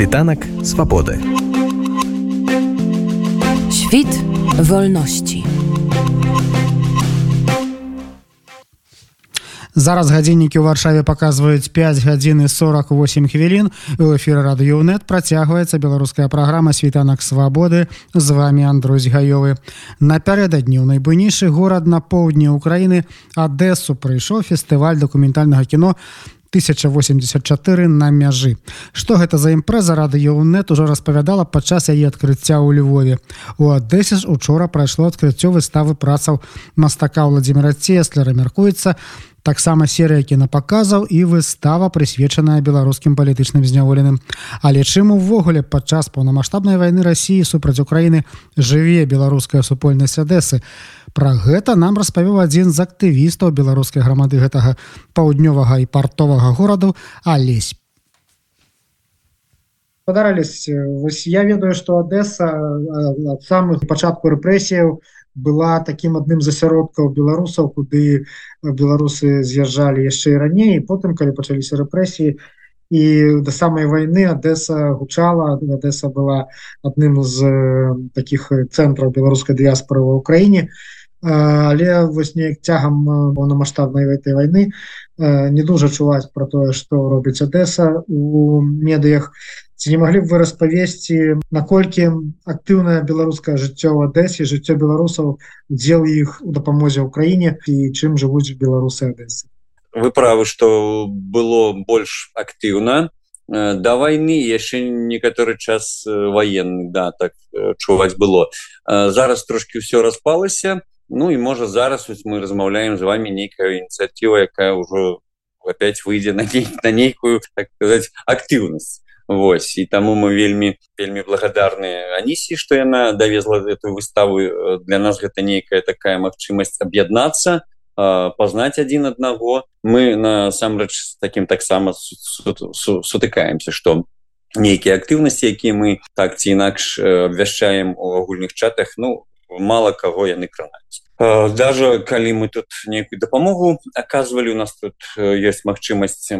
Світанак свабоды. Świt wolności. Зараз гадзіннікі ў варшаве паказваюць 5 гадзіны 48 хвілін у эфіры радыёнет працягваецца беларуская праграма світанак свабоды з вами Андрусь гаёвы напярэдадні ў найбуйнейшы горад на поўдні Украіны Адэсу прыйшоў фестываль дакументальнага кіно 1084 на мяжы. Что гэта за імпрэза радыёнет ужо распавядала падчас яе адкрыцця ў Львове. У Адэсе ж учора прайшло адкрыццё выставы працаў мастака владимира цеслера мяркуецца таксама серыя кінапаказаў і выстава прысвечаная беларускім палітычным зняволеным. Але чым увогуле падчас паўнамасштабнай вайны рассіі супраць Украіны жыве беларуская супольнасць адэсы Пра гэта нам распавёў адзін з актывістаў беларускай грамады гэтага паўднёвага і партовага гораду алесь. Подарались вось я ведаю что адэса ад самых пачатку рэпрэсіяў была таким адным з асяродкаў беларусаў куды беларусы з'язджалі яшчэ і раней потым калі пачаліся рэпрэсіі і да самай войны адэса гучала. Адэса была адным з таких цэнтраў беларускай дыяспоры ва ўкраіне але вось неяк цягам паўнамасштабнай гэтай войны не дужа чуваць про тое што робіць адэса у медыях. Ці не маглі б вы распавесці наколькі актыўнае беларускае жыццё в адэсе жыццё беларусаў удзел іх у дапамозе ўкраіне і чым жывуць беларусы адэсы вы правы что было больш актыўна. Да войны яшчэ некаторы час военный да так чуваць было. Зараз трошки все распалася ну і можа зараз мы размаўляем з вами нейкая ініцыятыва якая ўжо опять выйдзе на ней на нейкую так сказать актыўнасць Вось і таму мы вельмі вельмі благодарны Анісі што яна давезла эту выставу. Для нас гэта нейкая такая магчымасць аб'яднацца пазнаць адзін аднаго мы насамрэч таким таксама сутыкаемся што нейкія актыўнасці якія мы так ці інакш абвяшчаем у агульных чатах ну мало кого яны кранаюць даже калі мы тут нейкую дапамогу оказывали у нас тут есть магчымасць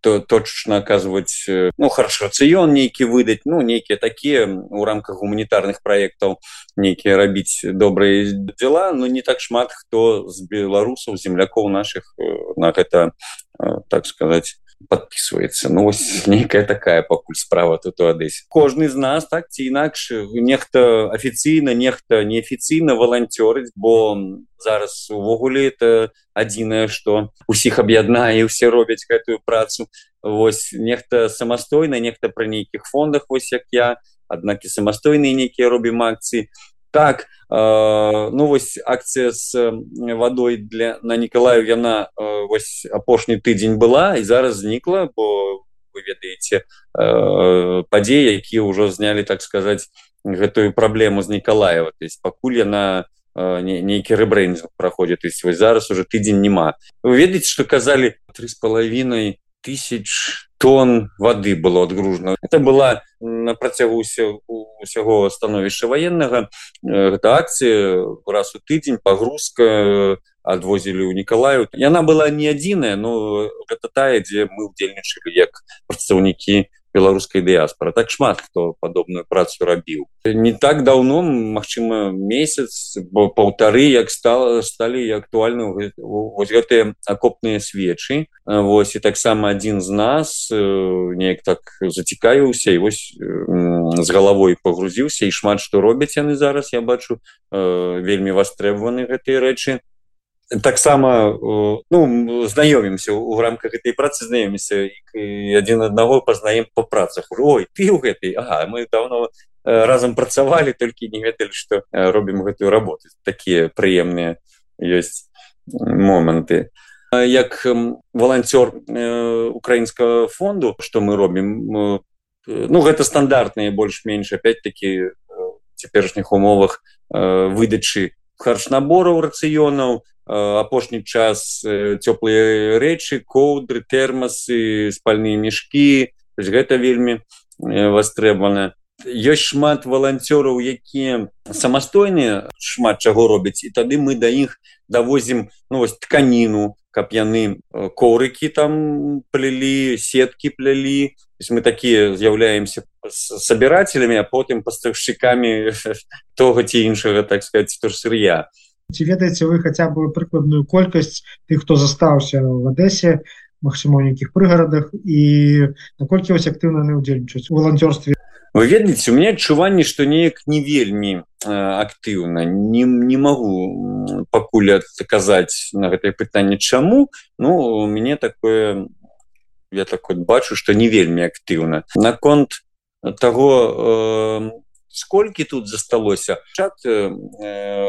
то точно оказывать ну хорошо рацион нейкі выдать ну нейкія такія у рамках гуманітарных проектаў нейкія рабіць добрые дела но не так шмат хто з беларусаў землякоў наших на гэта так сказать подписывается. Ну ось нейкая такая пакуль справа тут у адэсе кожны з нас так ці інакш нехта афіцыйна нехта неафіцыйна валанцёрыць бо зараз увогуле это адзінае что усіх аб'яднае все робяць гэтую працу. Восьось нехта самастойна нехта пры нейкіх фондах вось як я аднак і самастойныя нейкія робім акцыі так э, ну вось акцыя с водой для на Николаю яна э, вось апошні тыдзень была і зараз знікла бо вы ведаеце э, падзеі якія ўжо знялі так сказать гэтую праблему з Николаева. То есть пакуль яна э, нейкі рэбрэндинг праходзіць есть вось зараз уже тыдзень няма. Вы ведаеце что казалі три з палавінай тысяч тонн воды было отгружено это была на працягу усяго становішча военного гэта акцыя раз у тыдзень пагрузка адвозілі ў Ніколаю яна была не адзіная но гэта тая дзе мы удзельнічалі як прадстаўнікі беларускай дыяспора так шмат хто падобную працу рабіў. Не так давно Мачыма месяц бо паўтары як стала сталі актуальны вось гэтыя акопныя свечы. Вось і таксама адзін з нас неяк так зацікавіўся і вось з галавой пагрузіўся і шмат што робяць яны зараз я бачу вельмі вастребаваны гэтыя рэчы. Таксама ну знаёмімся у рамках этой працы знаёміся адзін аднаго пазнаем по працах. Ой ты ў гэтай ага, мы давно разам працавалі толькі не гэталі што робім гэтую работу. Такія прыемныя ёсць моманты. Як валанцёр украінскага фонду что мы робім ну гэта стандартныя больш-менш опять-таки цяперашніх умовах выдачы харчнабораў рацыёнаў апошні час цёплыя рэчы коўдры тэрмасы спальныя мешкі гэта вельмі вастрэбана ёсць шмат валанцёраў якія самастойныя шмат чаго робяць і тады мы да іх давозім ну, вось тканіну каб яны коўрыкі там плялі сеткі плялі есть мы такія з'яўляемся собирателями а потым поставщиками того ці іншага так сказать то сырья. Ці ведаеце вы хотя бы прыкладную колькасць тых хто застаўся в Одессе Мачыма нейкіх прыгарадах і наколькі вось актыўна не удзельнічаць у волонтерстве вы ведаеце у меня адчуванне что неяк не вельмі актыўна не, не могу пакуль казаць на гэтае пытанне чаму ну у мяне такое я так вот бачу что не вельмі актыўна. Наконт того э, сколькі тут засталося чат э,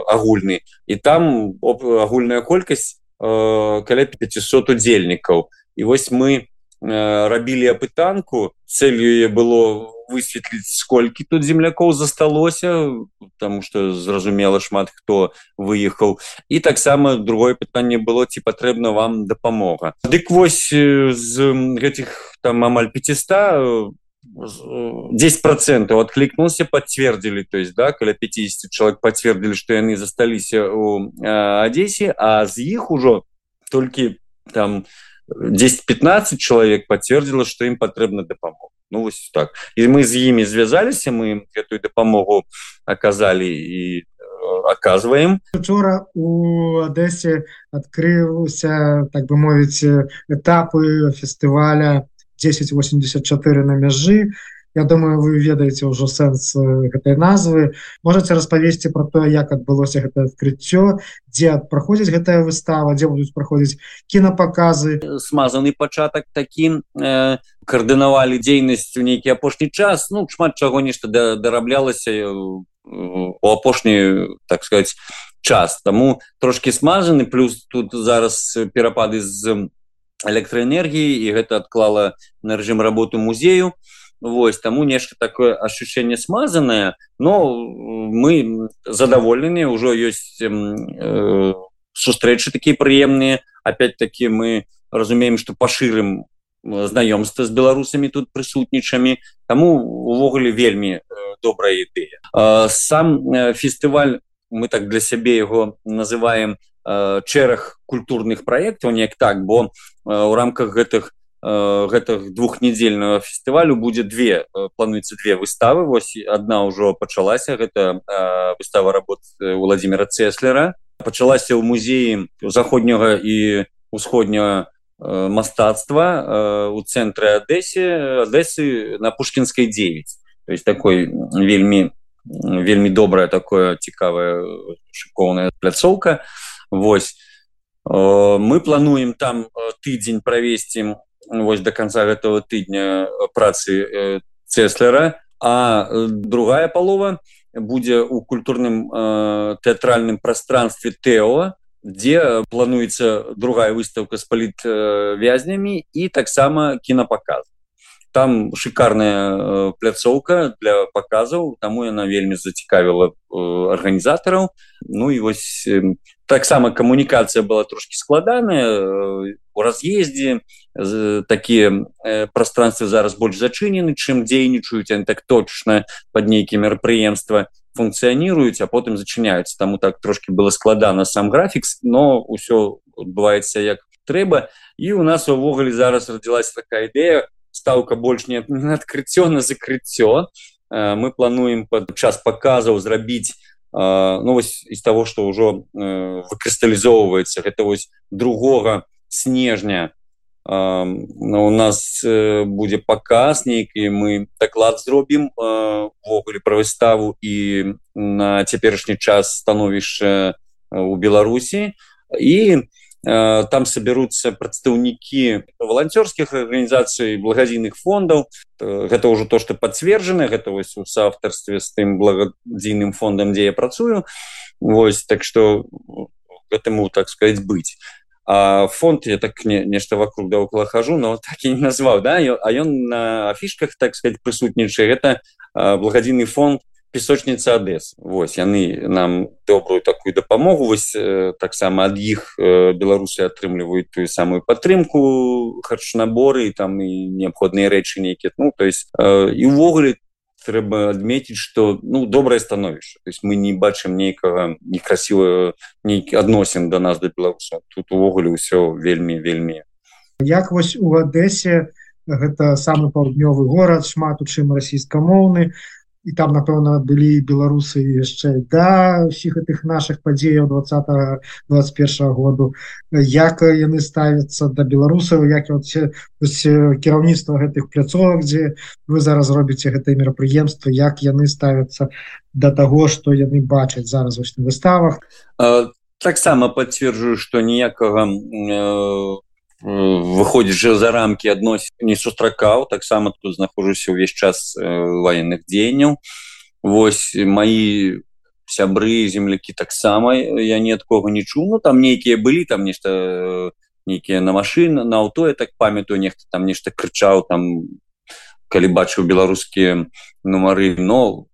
агульны і там агульная колькасць э, каля 500 удзельнікаў. І вось мы э, рабілі апытанку целью было высветліць сколькі тут землякоў засталося потому что зразумела шмат хто выехаў і таксама другое пытанне было ці патрэбна вам дапамога дык вось з гэтых там амаль 500 10 процентов откликнулся подтвердили. То есть да каля 50 человек подтвердили что яны засталіся у одессе а з іх ужо толькі там 10-15 человек подтвердила что им патрэбна дапамог ну вось так. І мы з імі звязаліся мы эту дапамогу оказали і оказываем. Учора у Одессе открыўся так бы мовіць этапы фестываля 1084 на мяжы Я думаю вы ведаеце ўжо сэнс гэтай назвы. Можете распавесці про то як адбылося гэта адкрыццё дзе праходзіць гэтая выстава дзе будуць праходзіць кінапаказы. Смазаны пачатак таким э, каардынавалі дзейнасць у нейкі апошні час. Ну шмат чаго нешта дараблялася у апошні так сказать час. Таму трошки смазаны плюс тут зараз перапады з электраэнергіі і гэта адклала на рэжым работу музею Вось таму нешта такое ощущение смазанное но мы задаволены ўжо ёсць э, сустрэчы такія прыемныя опять-таки мы разумеем что пашырым знаёмства з беларусамі тут прысутнічамі таму увогуле вельмі э, добрая ідэя сам э, фестываль мы так для сябе его называем э, чэрах культурных проектаў неяк так бо э, у рамках гэтых Э, гэтых двухнедзельного фестывалю будет две э, плануецца две выставы. Вось одна ўжо пачалася гэта э, выстава работ владимира цеслера. Пачалася ў музеі заходняга і усходняга мастацтва у цэнтры адэсе адэсы на пушкінскай 9 то есть такой вельмі вельмі добрая такое цікавая шыкоўная пляцоўка Вось. Мы плануем там тыдзень правесці вось до конца гэтага тыдня працы э, цеслера. А э, другая палова будзе у культурным э, тэатральным пространстве тео дзе плануецца другая выставка з паліт э, вязнямі і таксама кінапаказ. Там шикарная э, пляцоўка для паказаў таму яна вельмі зацікавіла э, арганізатараў. Ну і вось э, таксама камунікацыя была трошки складаная э, у раз'ездзе такія э, пространствы зараз больш зачынены чым дзейнічаюць они так точна под нейкі мерапрыемства функцыяніруюць а потым зачыняюцца таму так трошки было складана сам графікс но ўсё адбываецца як трэба і у нас увогуле зараз родилась такая ідэя ставка больш не адкрыццё на закрыццё э, мы плануем под час показаў зрабіць ну вось из того что ўжо э, выкрысталізоўваецца гэта вось другога снежня. У нас будзе паказ нейкі мы даклад зробім ввогуле пра выставу і на цяперашні час становішча у беларусі і Э, там соберутся прадстаўнікі волонцёрскіх арганізацый благадзійных фондаў э, гэта ўжо то что подцверджана гэта вось у соавтарстве з тым благадзійным фондам дзе я працую. Вось так что гэтаму так сказать быть фонд я так не нешта вокруг да около хожу но так і не назваў да а ён на афішках так сказать прысутнічае гэта благадзійны фонд песочница адес Вось яны нам добрую такую дапамогу вось э, таксама ад іх э, беларусы атрымліваюць тую самую падтрымку харчнаборы там і неабходныя рэчы нейкі ну то есть э, і увогуле трэба адметіць что ну добрае становішча. То есть мы не бачым нейкага некрасівую нейкі адносін до нас до беларуса тут увогуле ўсё вельмі вельмі. Як вось у адэсе гэта самы паўднёвы горад шмат у чым расійскамоўны і там напэўна былі беларусы яшчэ. Да ўсіх гэтых наших падзеяў 20 21 году як яны ставятся да беларусаў як кіраўніцтва гэтых пляцовак дзе вы зараз робіце гэтае мерапрыемства як яны ставятся до таго что яны бачаць зараз выставах. Таксама подцвержджую что ніякага э, выходзіць же за рамки адносіць не сустракаў таксама тут знаходжуся ўвесь час э, военных дзеянняў Вось мои сябры землякі таксама я ни ад кого не чу. Ну там нейкія былі там нешта нейкія на машин на аўто я так памятаю нехта там нешта крычаў там калі бачыў беларускія нумары но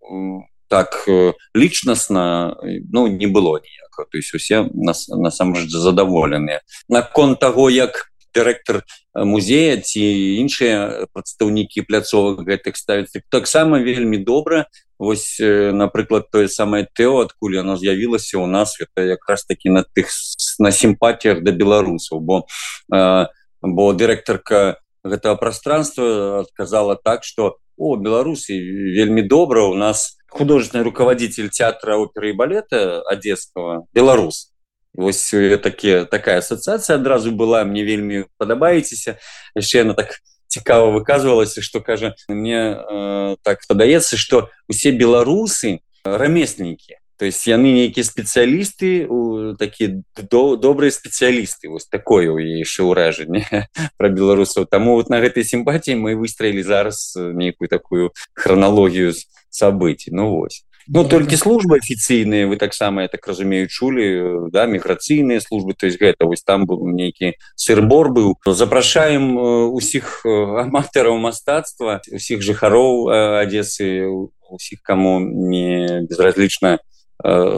так э, лічнасна ну не было ніяк. То есть усе нас насамрэч задаволеныя наконт того як дырэктар музея ці іншыя прадстаўнікі пляцовак гэтых ставіцца таксама вельмі добра вось напрыклад тое самае тэо адкуль оно з'явілася у нас это якраз таки на тых на сімпатіях да беларусаў бо бо дырэктарка гэтага пространства адказала так что о беларусі вельмі добра у нас художественный руководитель театра оперы и балета одесского беларус вось такі такая ассоциация адразу была мне вельмі падабаецеся яшчэ она так цікава выказывалася что кажа мне э, так падаецца что усе беларусы рамеснікі то есть яны нейкія спецыялісты такі до, добрыя спецыялісты вось такое у яшчэ ўражанне про беларусаў таму вот на гэтай сімпатіі мы выстроілі зараз нейкую такую храналогію событий. Ну вось Ну толькі службы афіцыйныя вы таксама я так разумею чулі да міграцыйныя службы то есть гэта вось там быў нейкі сырбор быў запрашаем усіх аматараў мастацтва усіх жыхароў адзесы усіх каму не безразлічна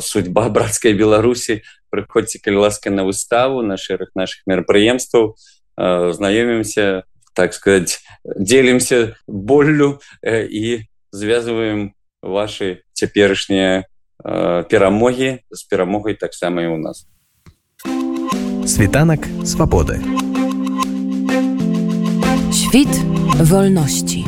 судьба брацкай беларусі прыходзьце калі ласка на выставу на шэраг наших мерапрыемстваў знаёмімся так сказать делимся боллю і звязываем ваши цяперашнія э, перамогі з перамогай таксама і у нас. Світанак свабоды. Світ вольнасці